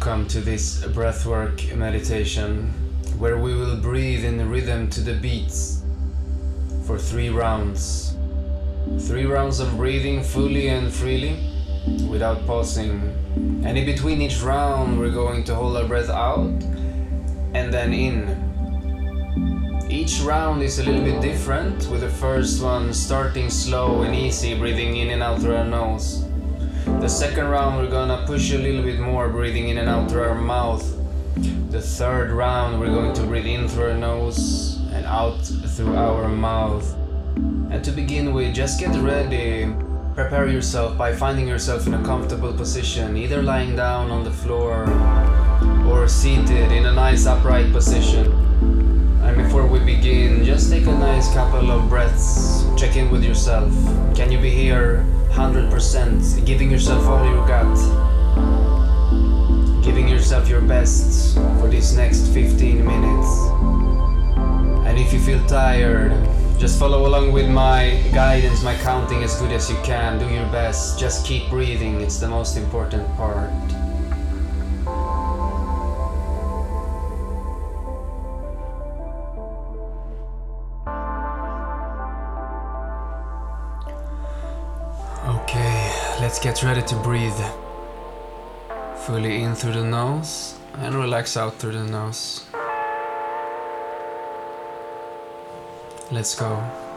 welcome to this breathwork meditation where we will breathe in rhythm to the beats for three rounds. Three rounds of breathing fully and freely without pausing. And in between each round, we're going to hold our breath out and then in. Each round is a little bit different, with the first one starting slow and easy, breathing in and out through our nose. The second round, we're gonna push a little bit more, breathing in and out through our mouth. The third round, we're going to breathe in through our nose and out through our mouth. And to begin with, just get ready. Prepare yourself by finding yourself in a comfortable position, either lying down on the floor or seated in a nice upright position. And before we begin, just take a nice couple of breaths. Check in with yourself. Can you be here 100%, giving yourself all you got? Giving yourself your best for these next 15 minutes. And if you feel tired, just follow along with my guidance, my counting as good as you can. Do your best. Just keep breathing, it's the most important part. Get ready to breathe. Fully in through the nose and relax out through the nose. Let's go.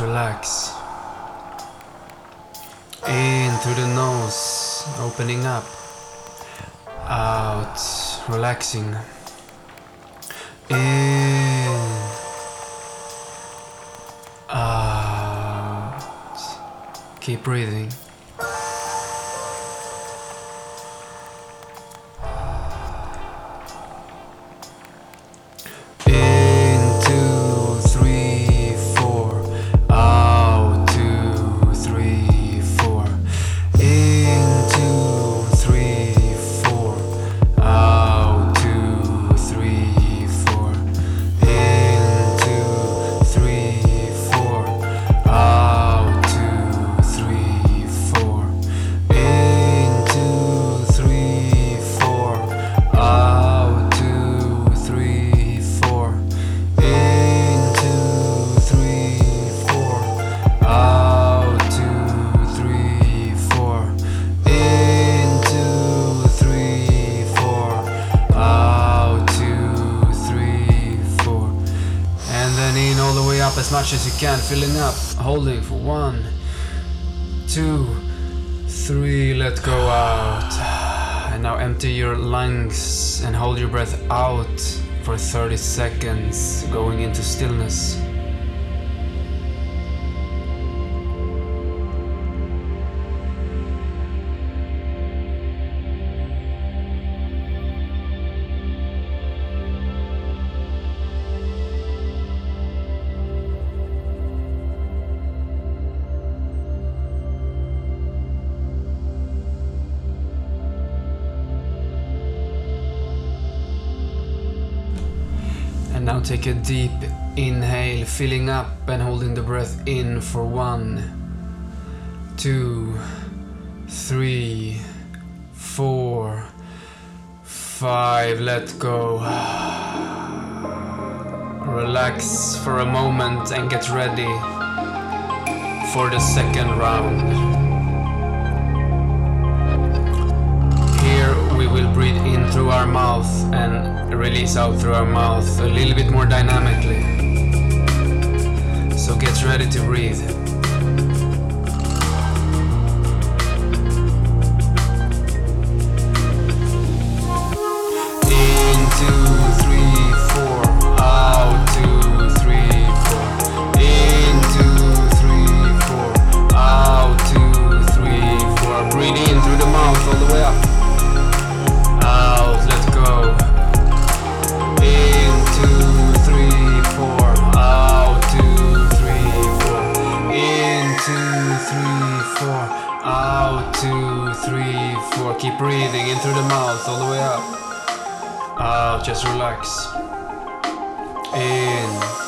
Relax. In through the nose, opening up. Out, relaxing. In. Out. Keep breathing. As much as you can, filling up, holding for one, two, three, let go out. And now empty your lungs and hold your breath out for 30 seconds, going into stillness. Take a deep inhale, filling up and holding the breath in for one, two, three, four, five. Let go. Relax for a moment and get ready for the second round. Here we will breathe in through our mouth and release out through our mouth a little bit more dynamically. So get ready to breathe. In two, three, four, out two, three, four. In two, three, four, out two, three, four. Through the mouth all the way up. Relax. In.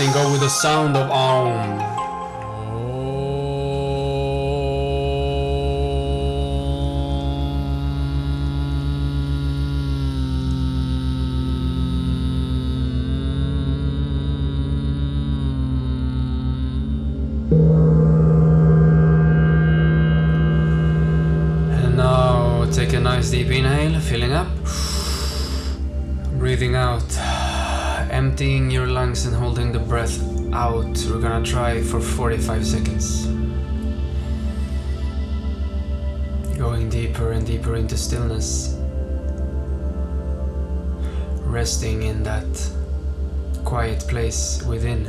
Letting go with the sound of Om. Out. We're gonna try for 45 seconds. Going deeper and deeper into stillness. Resting in that quiet place within.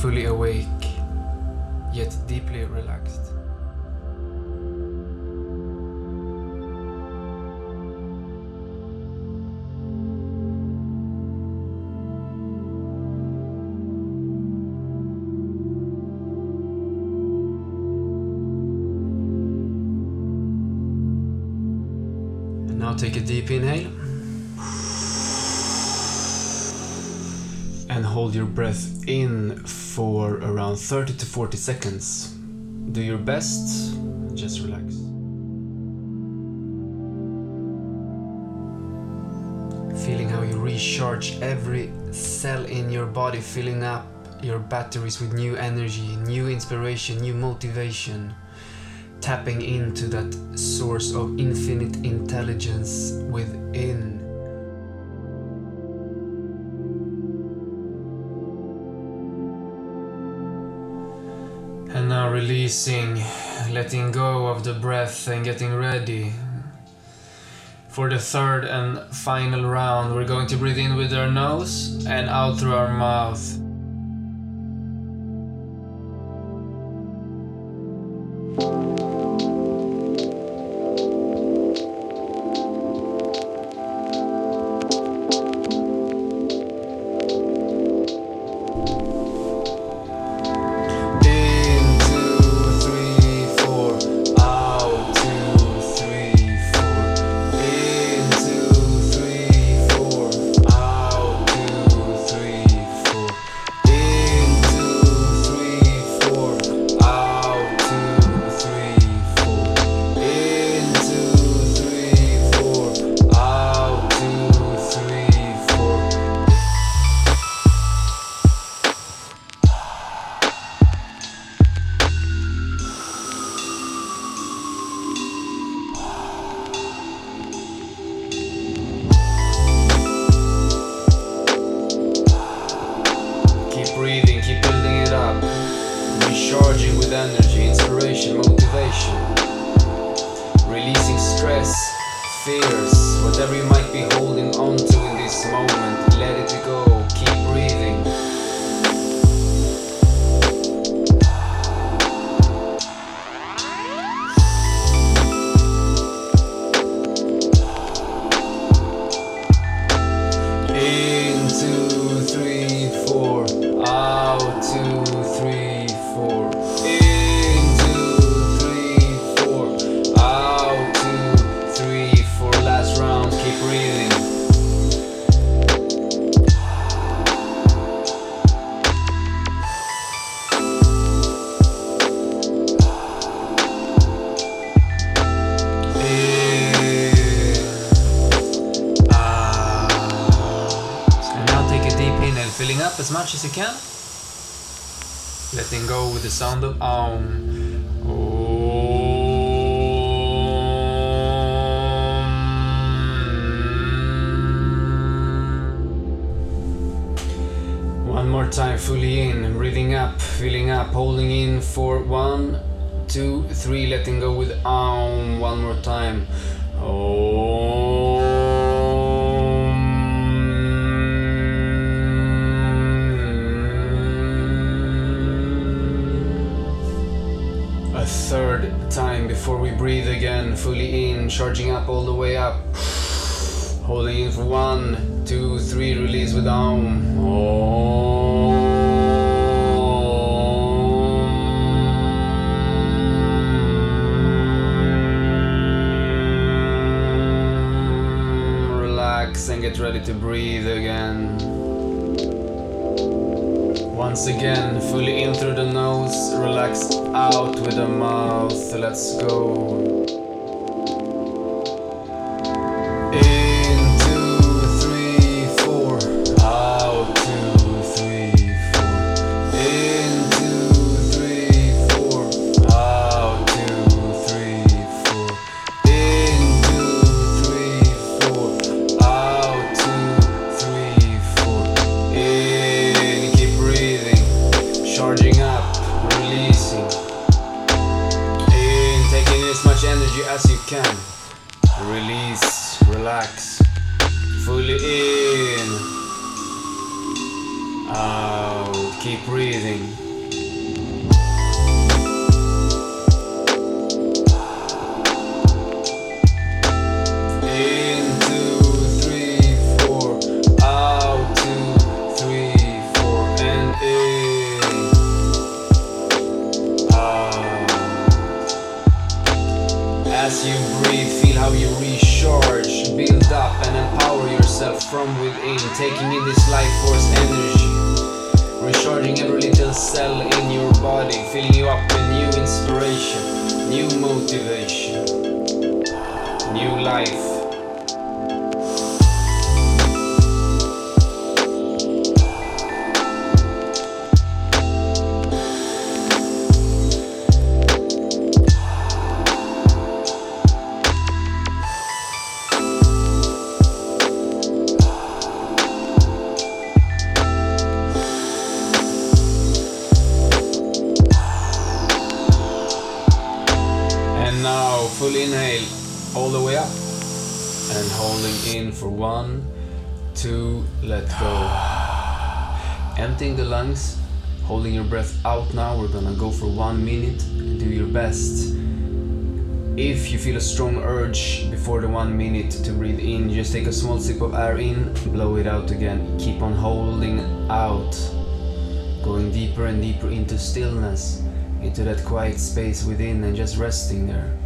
Fully awake, yet deeply relaxed. Now take a deep inhale. And hold your breath in for around 30 to 40 seconds. Do your best, just relax. Feeling how you recharge every cell in your body, filling up your batteries with new energy, new inspiration, new motivation tapping into that source of infinite intelligence within. And now releasing, letting go of the breath and getting ready. For the third and final round, we're going to breathe in with our nose and out through our mouth. Fears, whatever you might be holding on to as you can. Letting go with the sound of. Om. One more time, fully in, breathing up, filling up, holding in for one, two, three, letting go with Aum. One more time. Om. Before we breathe again, fully in, charging up all the way up. Holding in for one, two, three, release with. Om. Relax and get ready to breathe again. Once again, fully in through the nose, relax out with the mouth. Let's go. For one, two, let go. Emptying the lungs, holding your breath out now. We're gonna go for one minute. Do your best. If you feel a strong urge before the one minute to breathe in, just take a small sip of air in, blow it out again. Keep on holding out, going deeper and deeper into stillness, into that quiet space within, and just resting there.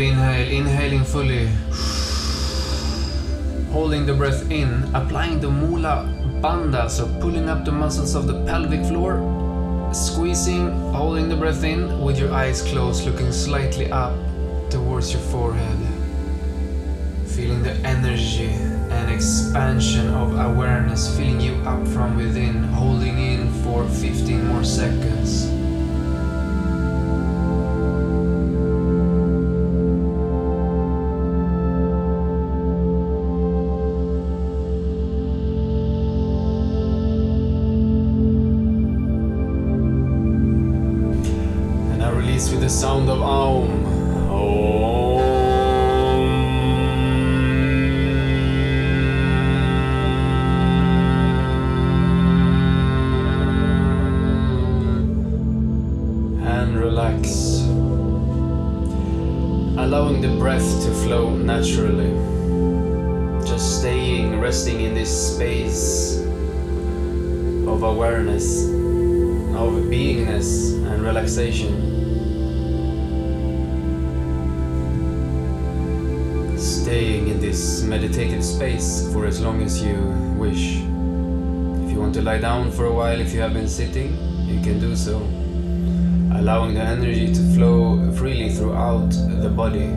Inhale, inhaling fully. Holding the breath in, applying the Mula Bandha, so pulling up the muscles of the pelvic floor. Squeezing, holding the breath in with your eyes closed, looking slightly up towards your forehead. Feeling the energy and expansion of awareness filling you up from within, holding in for 15 more seconds. Allowing the breath to flow naturally. Just staying, resting in this space of awareness of beingness and relaxation. Staying in this meditative space for as long as you wish. If you want to lie down for a while, if you have been sitting, you can do so. Allowing the energy to flow freely throughout the body.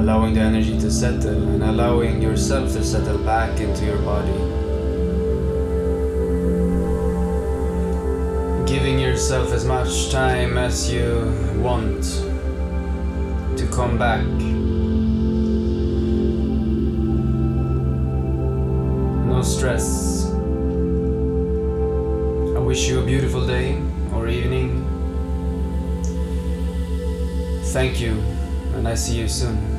Allowing the energy to settle and allowing yourself to settle back into your body. giving yourself as much time as you want to come back. No stress. I wish you a beautiful day Thank you, and I see you soon.